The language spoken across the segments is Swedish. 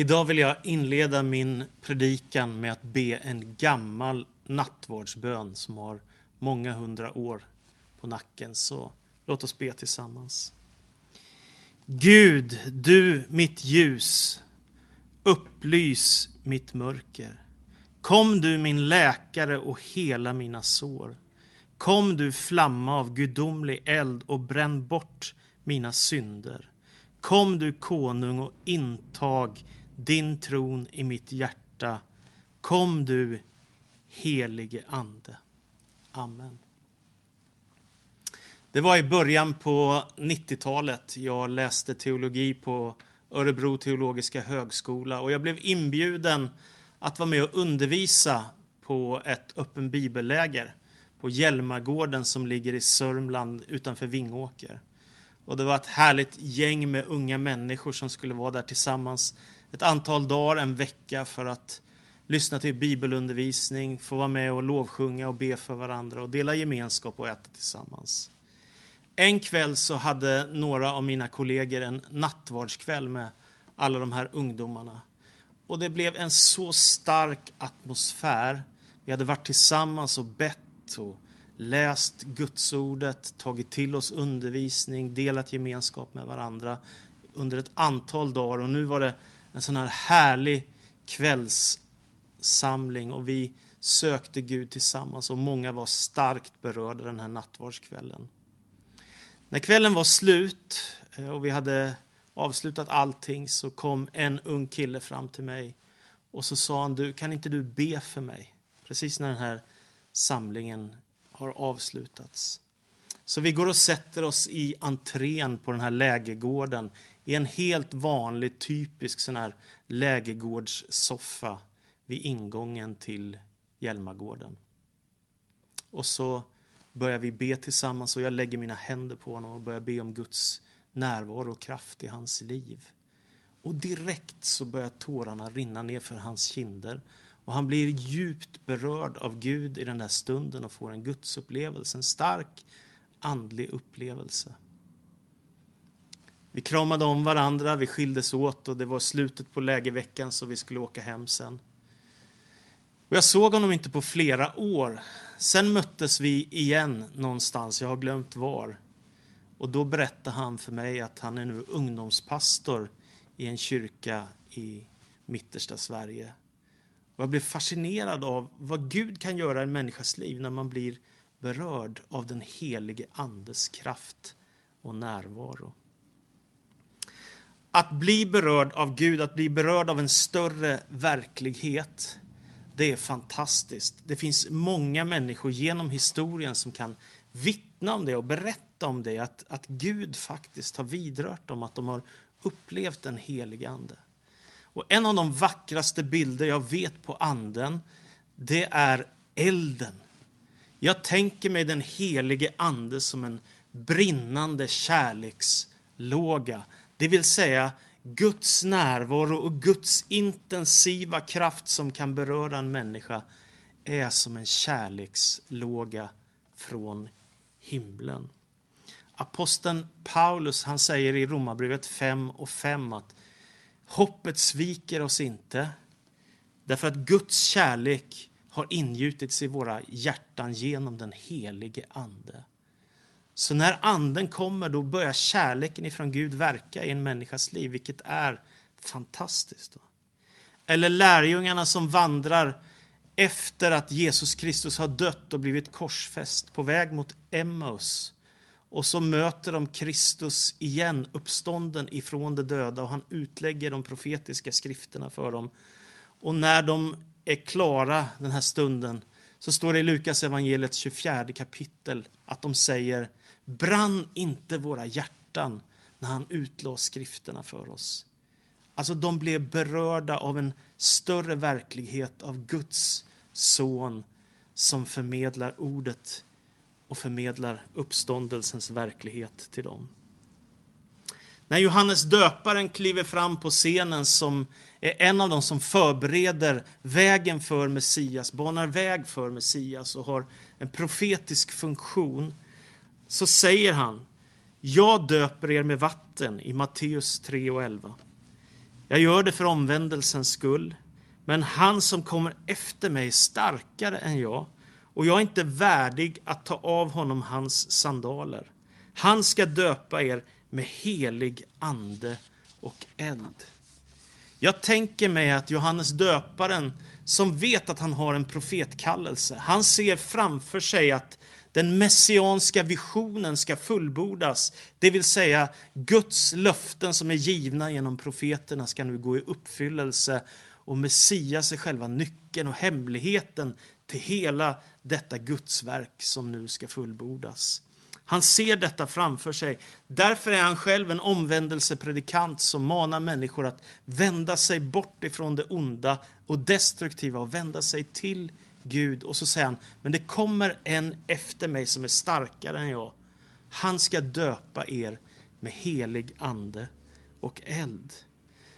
Idag vill jag inleda min predikan med att be en gammal nattvardsbön som har många hundra år på nacken. Så låt oss be tillsammans. Gud, du mitt ljus, upplys mitt mörker. Kom du min läkare och hela mina sår. Kom du flamma av gudomlig eld och bränn bort mina synder. Kom du konung och intag din tron i mitt hjärta. Kom du helige Ande. Amen. Det var i början på 90-talet jag läste teologi på Örebro teologiska högskola och jag blev inbjuden att vara med och undervisa på ett öppen bibelläger på Hjälmagården som ligger i Sörmland utanför Vingåker. Och det var ett härligt gäng med unga människor som skulle vara där tillsammans ett antal dagar, en vecka för att lyssna till bibelundervisning, få vara med och lovsjunga och be för varandra och dela gemenskap och äta tillsammans. En kväll så hade några av mina kollegor en nattvardskväll med alla de här ungdomarna. Och det blev en så stark atmosfär. Vi hade varit tillsammans och bett och läst Gudsordet, tagit till oss undervisning, delat gemenskap med varandra under ett antal dagar och nu var det en sån här härlig kvällssamling och vi sökte Gud tillsammans och många var starkt berörda den här nattvardskvällen. När kvällen var slut eh, och vi hade avslutat allting så kom en ung kille fram till mig och så sa han, du, kan inte du be för mig? Precis när den här samlingen har avslutats. Så vi går och sätter oss i entrén på den här lägergården i en helt vanlig, typisk sån här lägergårdssoffa vid ingången till Hjälmagården. Och så börjar vi be tillsammans och jag lägger mina händer på honom och börjar be om Guds närvaro och kraft i hans liv. Och direkt så börjar tårarna rinna ner för hans kinder och han blir djupt berörd av Gud i den där stunden och får en gudsupplevelse, en stark andlig upplevelse. Vi kramade om varandra, vi skildes åt och det var slutet på lägerveckan så vi skulle åka hem sen. Och jag såg honom inte på flera år. Sen möttes vi igen någonstans, jag har glömt var. Och då berättade han för mig att han är nu ungdomspastor i en kyrka i mittersta Sverige. Och jag blev fascinerad av vad Gud kan göra i en människas liv när man blir berörd av den helige Andes kraft och närvaro. Att bli berörd av Gud, att bli berörd av en större verklighet, det är fantastiskt. Det finns många människor genom historien som kan vittna om det och berätta om det, att, att Gud faktiskt har vidrört dem, att de har upplevt den helige ande. Och en av de vackraste bilder jag vet på anden, det är elden. Jag tänker mig den helige ande som en brinnande kärlekslåga det vill säga Guds närvaro och Guds intensiva kraft som kan beröra en människa är som en kärlekslåga från himlen. Aposteln Paulus han säger i Romarbrevet 5 och 5 att hoppet sviker oss inte därför att Guds kärlek har ingjutits i våra hjärtan genom den helige Ande. Så när anden kommer då börjar kärleken ifrån Gud verka i en människas liv, vilket är fantastiskt. Eller lärjungarna som vandrar efter att Jesus Kristus har dött och blivit korsfäst på väg mot Emmaus. Och så möter de Kristus igen, uppstånden ifrån de döda och han utlägger de profetiska skrifterna för dem. Och när de är klara den här stunden så står det i Lukas evangeliets 24 kapitel att de säger Brann inte våra hjärtan när han utlade skrifterna för oss? Alltså, de blev berörda av en större verklighet av Guds son som förmedlar ordet och förmedlar uppståndelsens verklighet till dem. När Johannes döparen kliver fram på scenen som är en av dem som förbereder vägen för Messias, banar väg för Messias och har en profetisk funktion så säger han Jag döper er med vatten i Matteus 3 och 11. Jag gör det för omvändelsens skull. Men han som kommer efter mig är starkare än jag och jag är inte värdig att ta av honom hans sandaler. Han ska döpa er med helig ande och eld. Jag tänker mig att Johannes döparen, som vet att han har en profetkallelse, han ser framför sig att den messianska visionen ska fullbordas. Det vill säga Guds löften som är givna genom profeterna ska nu gå i uppfyllelse och Messias är själva nyckeln och hemligheten till hela detta Gudsverk som nu ska fullbordas. Han ser detta framför sig. Därför är han själv en omvändelsepredikant som manar människor att vända sig bort ifrån det onda och destruktiva och vända sig till Gud. Och så säger han, men det kommer en efter mig som är starkare än jag. Han ska döpa er med helig ande och eld.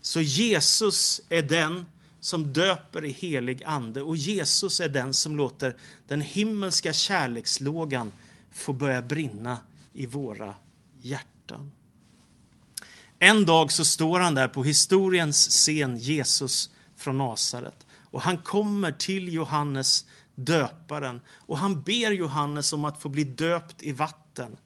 Så Jesus är den som döper i helig ande och Jesus är den som låter den himmelska kärlekslågan får börja brinna i våra hjärtan. En dag så står han där på historiens scen, Jesus från Nasaret. Och han kommer till Johannes döparen och han ber Johannes om att få bli döpt i vatten.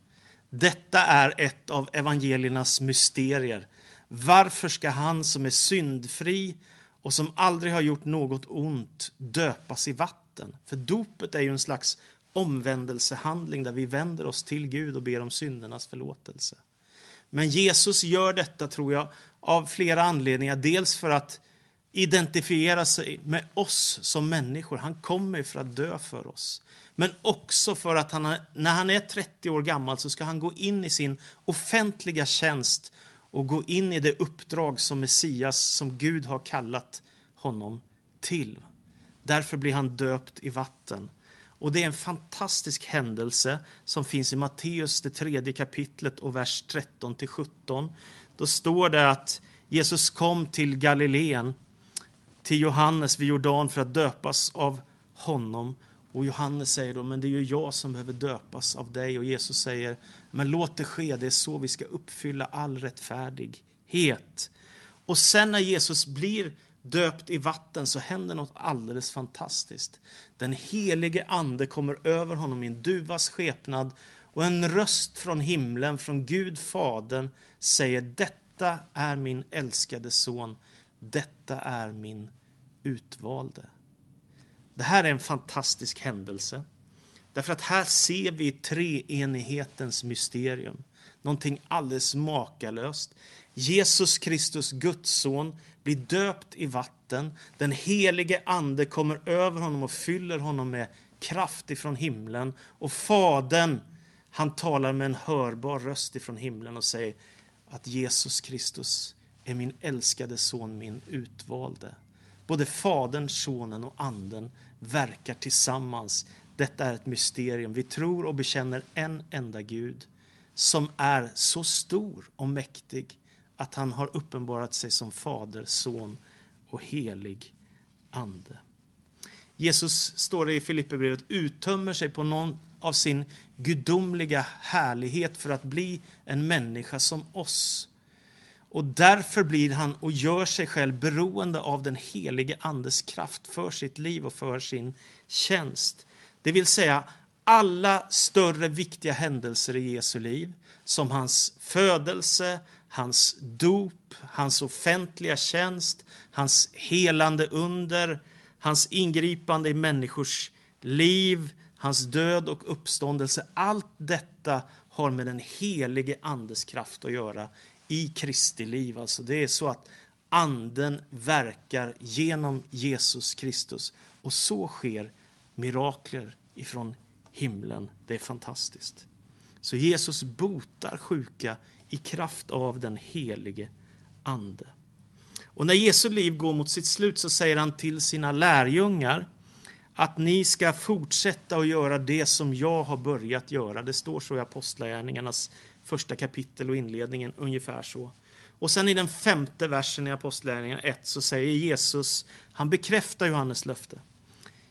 Detta är ett av evangeliernas mysterier. Varför ska han som är syndfri och som aldrig har gjort något ont döpas i vatten? För dopet är ju en slags omvändelsehandling där vi vänder oss till Gud och ber om syndernas förlåtelse. Men Jesus gör detta, tror jag, av flera anledningar. Dels för att identifiera sig med oss som människor. Han kommer för att dö för oss. Men också för att han, när han är 30 år gammal så ska han gå in i sin offentliga tjänst och gå in i det uppdrag som Messias, som Gud har kallat honom till. Därför blir han döpt i vatten. Och Det är en fantastisk händelse som finns i Matteus, det tredje kapitlet och vers 13 till 17. Då står det att Jesus kom till Galileen, till Johannes vid Jordan för att döpas av honom. Och Johannes säger då, men det är ju jag som behöver döpas av dig. Och Jesus säger, men låt det ske, det är så vi ska uppfylla all rättfärdighet. Och sen när Jesus blir döpt i vatten så händer något alldeles fantastiskt. Den helige ande kommer över honom i en duvas skepnad och en röst från himlen, från Gud Fadern, säger detta är min älskade son, detta är min utvalde. Det här är en fantastisk händelse. Därför att här ser vi treenighetens mysterium. Någonting alldeles makalöst. Jesus Kristus, Guds son, blir döpt i vatten. Den helige Ande kommer över honom och fyller honom med kraft ifrån himlen. Och Fadern, han talar med en hörbar röst ifrån himlen och säger att Jesus Kristus är min älskade son, min utvalde. Både Fadern, Sonen och Anden verkar tillsammans. Detta är ett mysterium. Vi tror och bekänner en enda Gud som är så stor och mäktig att han har uppenbarat sig som Fader, Son och helig Ande. Jesus, står det i Filipperbrevet, uttömmer sig på någon av sin gudomliga härlighet för att bli en människa som oss. Och därför blir han och gör sig själv beroende av den helige Andes kraft för sitt liv och för sin tjänst. Det vill säga alla större viktiga händelser i Jesu liv, som hans födelse, hans dop, hans offentliga tjänst, hans helande under, hans ingripande i människors liv, hans död och uppståndelse. Allt detta har med den helige Andes kraft att göra i Kristi liv. Alltså det är så att Anden verkar genom Jesus Kristus och så sker mirakler ifrån himlen. Det är fantastiskt. Så Jesus botar sjuka i kraft av den helige Ande. Och när Jesu liv går mot sitt slut så säger han till sina lärjungar att ni ska fortsätta att göra det som jag har börjat göra. Det står så i Apostlagärningarnas första kapitel och inledningen, ungefär så. Och sen i den femte versen i Apostlagärningarna 1 så säger Jesus, han bekräftar Johannes löfte.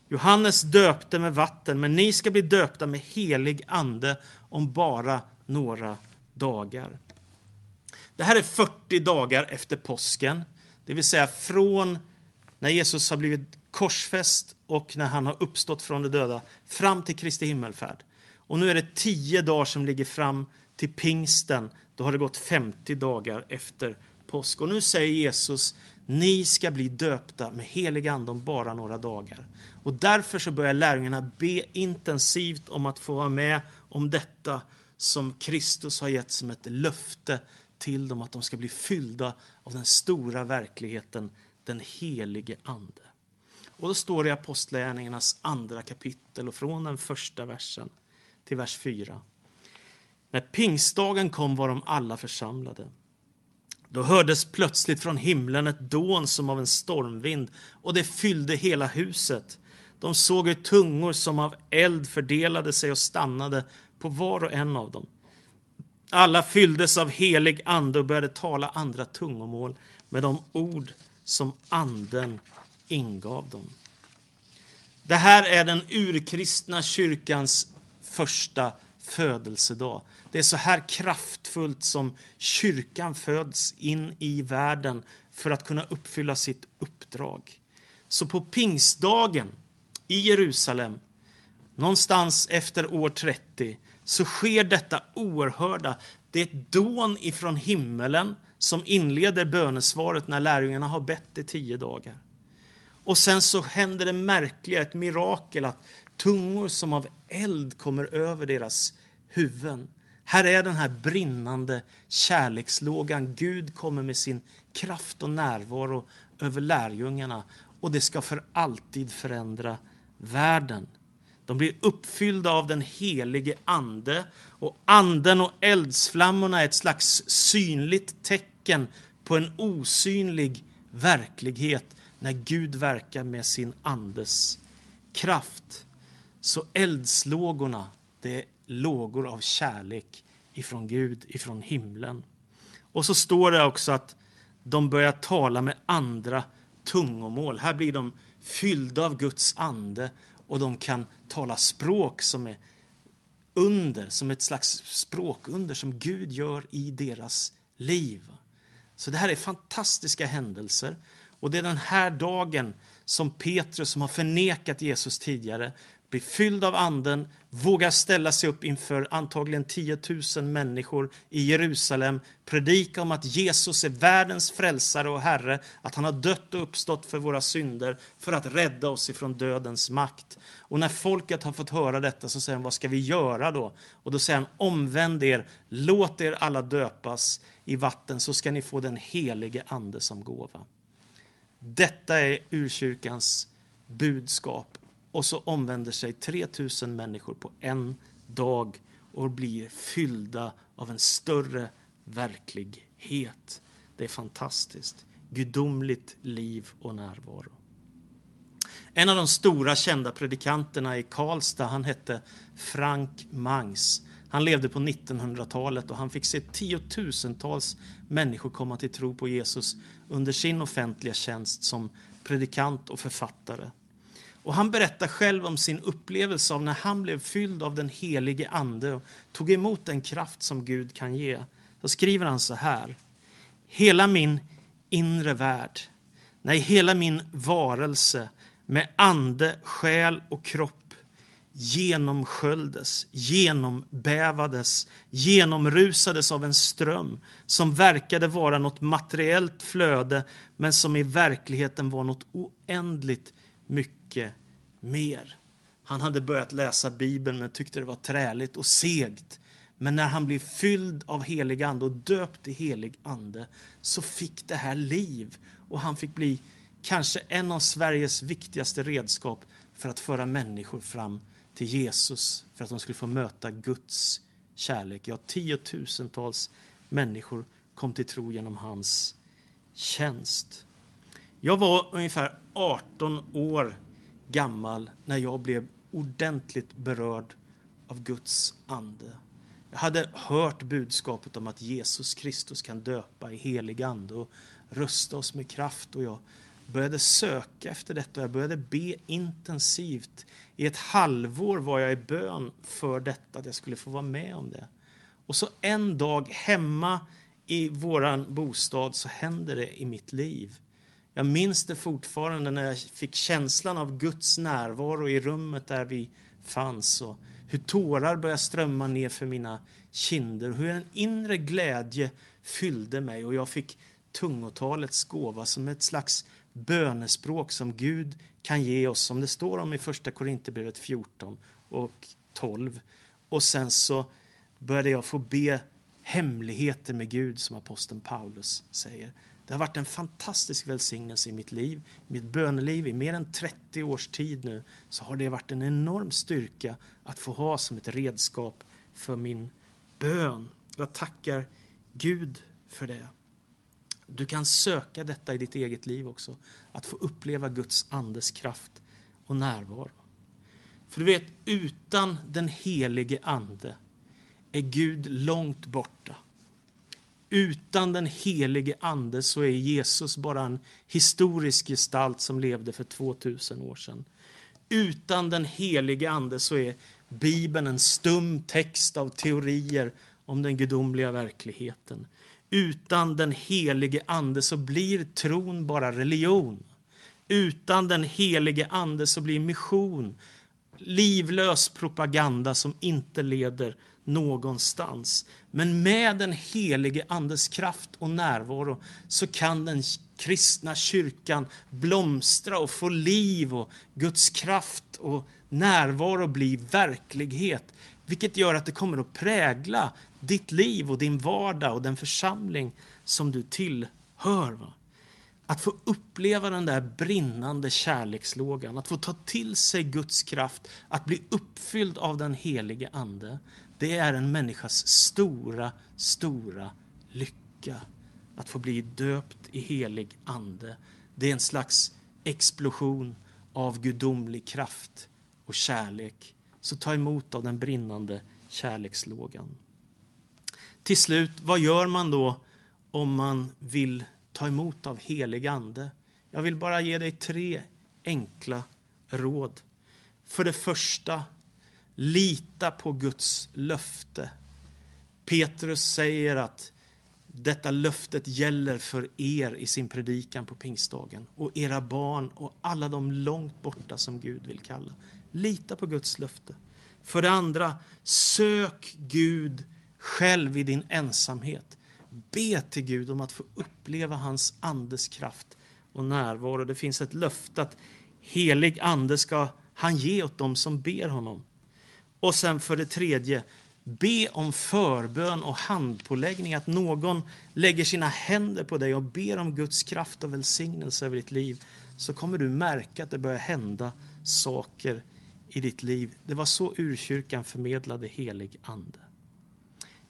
Johannes döpte med vatten, men ni ska bli döpta med helig ande om bara några dagar. Det här är 40 dagar efter påsken. Det vill säga från när Jesus har blivit korsfäst och när han har uppstått från de döda fram till Kristi himmelfärd. Och nu är det 10 dagar som ligger fram till pingsten. Då har det gått 50 dagar efter påsk. Och nu säger Jesus, ni ska bli döpta med helig ande om bara några dagar. Och därför så börjar lärjungarna be intensivt om att få vara med om detta som Kristus har gett som ett löfte till dem, att de ska bli fyllda av den stora verkligheten, den helige Ande. Och då står det i Apostlagärningarnas andra kapitel och från den första versen till vers 4. När pingstdagen kom var de alla församlade. Då hördes plötsligt från himlen ett dån som av en stormvind och det fyllde hela huset. De såg hur tungor som av eld fördelade sig och stannade på var och en av dem. Alla fylldes av helig ande och började tala andra tungomål med de ord som anden ingav dem. Det här är den urkristna kyrkans första födelsedag. Det är så här kraftfullt som kyrkan föds in i världen för att kunna uppfylla sitt uppdrag. Så på pingstdagen i Jerusalem, någonstans efter år 30, så sker detta oerhörda. Det är ett dån ifrån himmelen som inleder bönesvaret när lärjungarna har bett i tio dagar. Och sen så händer det märkliga, ett mirakel, att tungor som av eld kommer över deras huvuden. Här är den här brinnande kärlekslågan. Gud kommer med sin kraft och närvaro över lärjungarna och det ska för alltid förändra världen. De blir uppfyllda av den helige Ande och anden och eldsflammorna är ett slags synligt tecken på en osynlig verklighet när Gud verkar med sin andes kraft. Så eldslågorna, det är lågor av kärlek ifrån Gud, ifrån himlen. Och så står det också att de börjar tala med andra tungomål. Här blir de fyllda av Guds ande och de kan tala språk som är under, som ett slags språkunder som Gud gör i deras liv. Så det här är fantastiska händelser. Och det är den här dagen som Petrus, som har förnekat Jesus tidigare, blir fylld av anden, vågar ställa sig upp inför antagligen 10 000 människor i Jerusalem, predika om att Jesus är världens frälsare och Herre, att han har dött och uppstått för våra synder för att rädda oss ifrån dödens makt. Och när folket har fått höra detta så säger han, vad ska vi göra då? Och då säger han, omvänd er, låt er alla döpas i vatten så ska ni få den helige ande som gåva. Detta är urkyrkans budskap och så omvänder sig 3000 människor på en dag och blir fyllda av en större verklighet. Det är fantastiskt. Gudomligt liv och närvaro. En av de stora kända predikanterna i Karlstad, han hette Frank Mangs. Han levde på 1900-talet och han fick se tiotusentals människor komma till tro på Jesus under sin offentliga tjänst som predikant och författare. Och han berättar själv om sin upplevelse av när han blev fylld av den helige Ande och tog emot den kraft som Gud kan ge. Då skriver han så här. Hela min inre värld, nej, hela min varelse med ande, själ och kropp genomsköljdes, genombävades, genomrusades av en ström som verkade vara något materiellt flöde men som i verkligheten var något oändligt mycket mycket mer. Han hade börjat läsa Bibeln men tyckte det var träligt och segt. Men när han blev fylld av helig ande och döpt i helig ande så fick det här liv och han fick bli kanske en av Sveriges viktigaste redskap för att föra människor fram till Jesus för att de skulle få möta Guds kärlek. Ja, tiotusentals människor kom till tro genom hans tjänst. Jag var ungefär 18 år gammal när jag blev ordentligt berörd av Guds ande. Jag hade hört budskapet om att Jesus Kristus kan döpa i helig ande och rusta oss med kraft och jag började söka efter detta. Jag började be intensivt. I ett halvår var jag i bön för detta, att jag skulle få vara med om det. Och så en dag hemma i våran bostad så händer det i mitt liv. Jag minns det fortfarande när jag fick känslan av Guds närvaro i rummet där vi fanns och hur tårar började strömma ner för mina kinder, hur en inre glädje fyllde mig och jag fick tungotalets gåva som ett slags bönespråk som Gud kan ge oss, som det står om i första Korinthierbrevet 14 och 12. Och sen så började jag få be hemligheter med Gud, som aposteln Paulus säger. Det har varit en fantastisk välsignelse i mitt liv, i mitt böneliv. I mer än 30 års tid nu så har det varit en enorm styrka att få ha som ett redskap för min bön. Jag tackar Gud för det. Du kan söka detta i ditt eget liv också. Att få uppleva Guds andes kraft och närvaro. För du vet, utan den helige ande är Gud långt borta. Utan den helige ande så är Jesus bara en historisk gestalt som levde för 2000 år sedan. Utan den helige ande så är Bibeln en stum text av teorier om den gudomliga verkligheten. Utan den helige ande så blir tron bara religion. Utan den helige ande så blir mission livlös propaganda som inte leder någonstans. Men med den helige Andes kraft och närvaro så kan den kristna kyrkan blomstra och få liv och Guds kraft och närvaro bli verklighet. Vilket gör att det kommer att prägla ditt liv och din vardag och den församling som du tillhör. Va? Att få uppleva den där brinnande kärlekslågan, att få ta till sig Guds kraft, att bli uppfylld av den helige Ande. Det är en människas stora, stora lycka. Att få bli döpt i helig ande. Det är en slags explosion av gudomlig kraft och kärlek. Så ta emot av den brinnande kärlekslågan. Till slut, vad gör man då om man vill ta emot av helig ande? Jag vill bara ge dig tre enkla råd. För det första, lita på Guds löfte. Petrus säger att detta löftet gäller för er i sin predikan på pingstdagen och era barn och alla de långt borta som Gud vill kalla. Lita på Guds löfte. För det andra, sök Gud själv i din ensamhet. Be till Gud om att få uppleva hans andes kraft och närvaro. Det finns ett löfte att helig ande ska han ge åt dem som ber honom. Och sen för det tredje, be om förbön och handpåläggning, att någon lägger sina händer på dig och ber om Guds kraft och välsignelse över ditt liv, så kommer du märka att det börjar hända saker i ditt liv. Det var så urkyrkan förmedlade helig ande.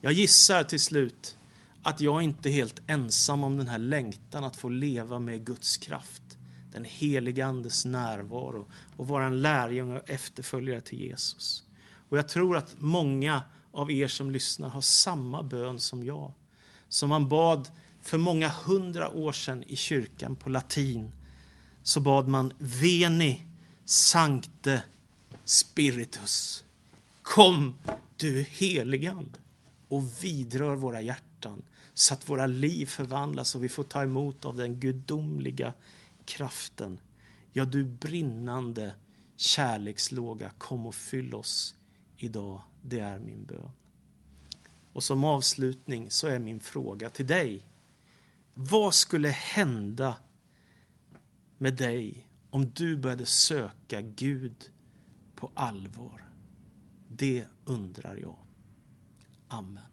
Jag gissar till slut att jag inte är helt ensam om den här längtan att få leva med Guds kraft, den helige Andes närvaro och vara en lärjunge och efterföljare till Jesus. Och jag tror att många av er som lyssnar har samma bön som jag, som man bad för många hundra år sedan i kyrkan på latin. Så bad man Veni Sancte Spiritus. Kom, du heligand och vidrör våra hjärtan så att våra liv förvandlas och vi får ta emot av den gudomliga kraften. Ja, du brinnande kärlekslåga, kom och fyll oss idag. Det är min bön. Och som avslutning så är min fråga till dig. Vad skulle hända med dig om du började söka Gud på allvar? Det undrar jag. Amen.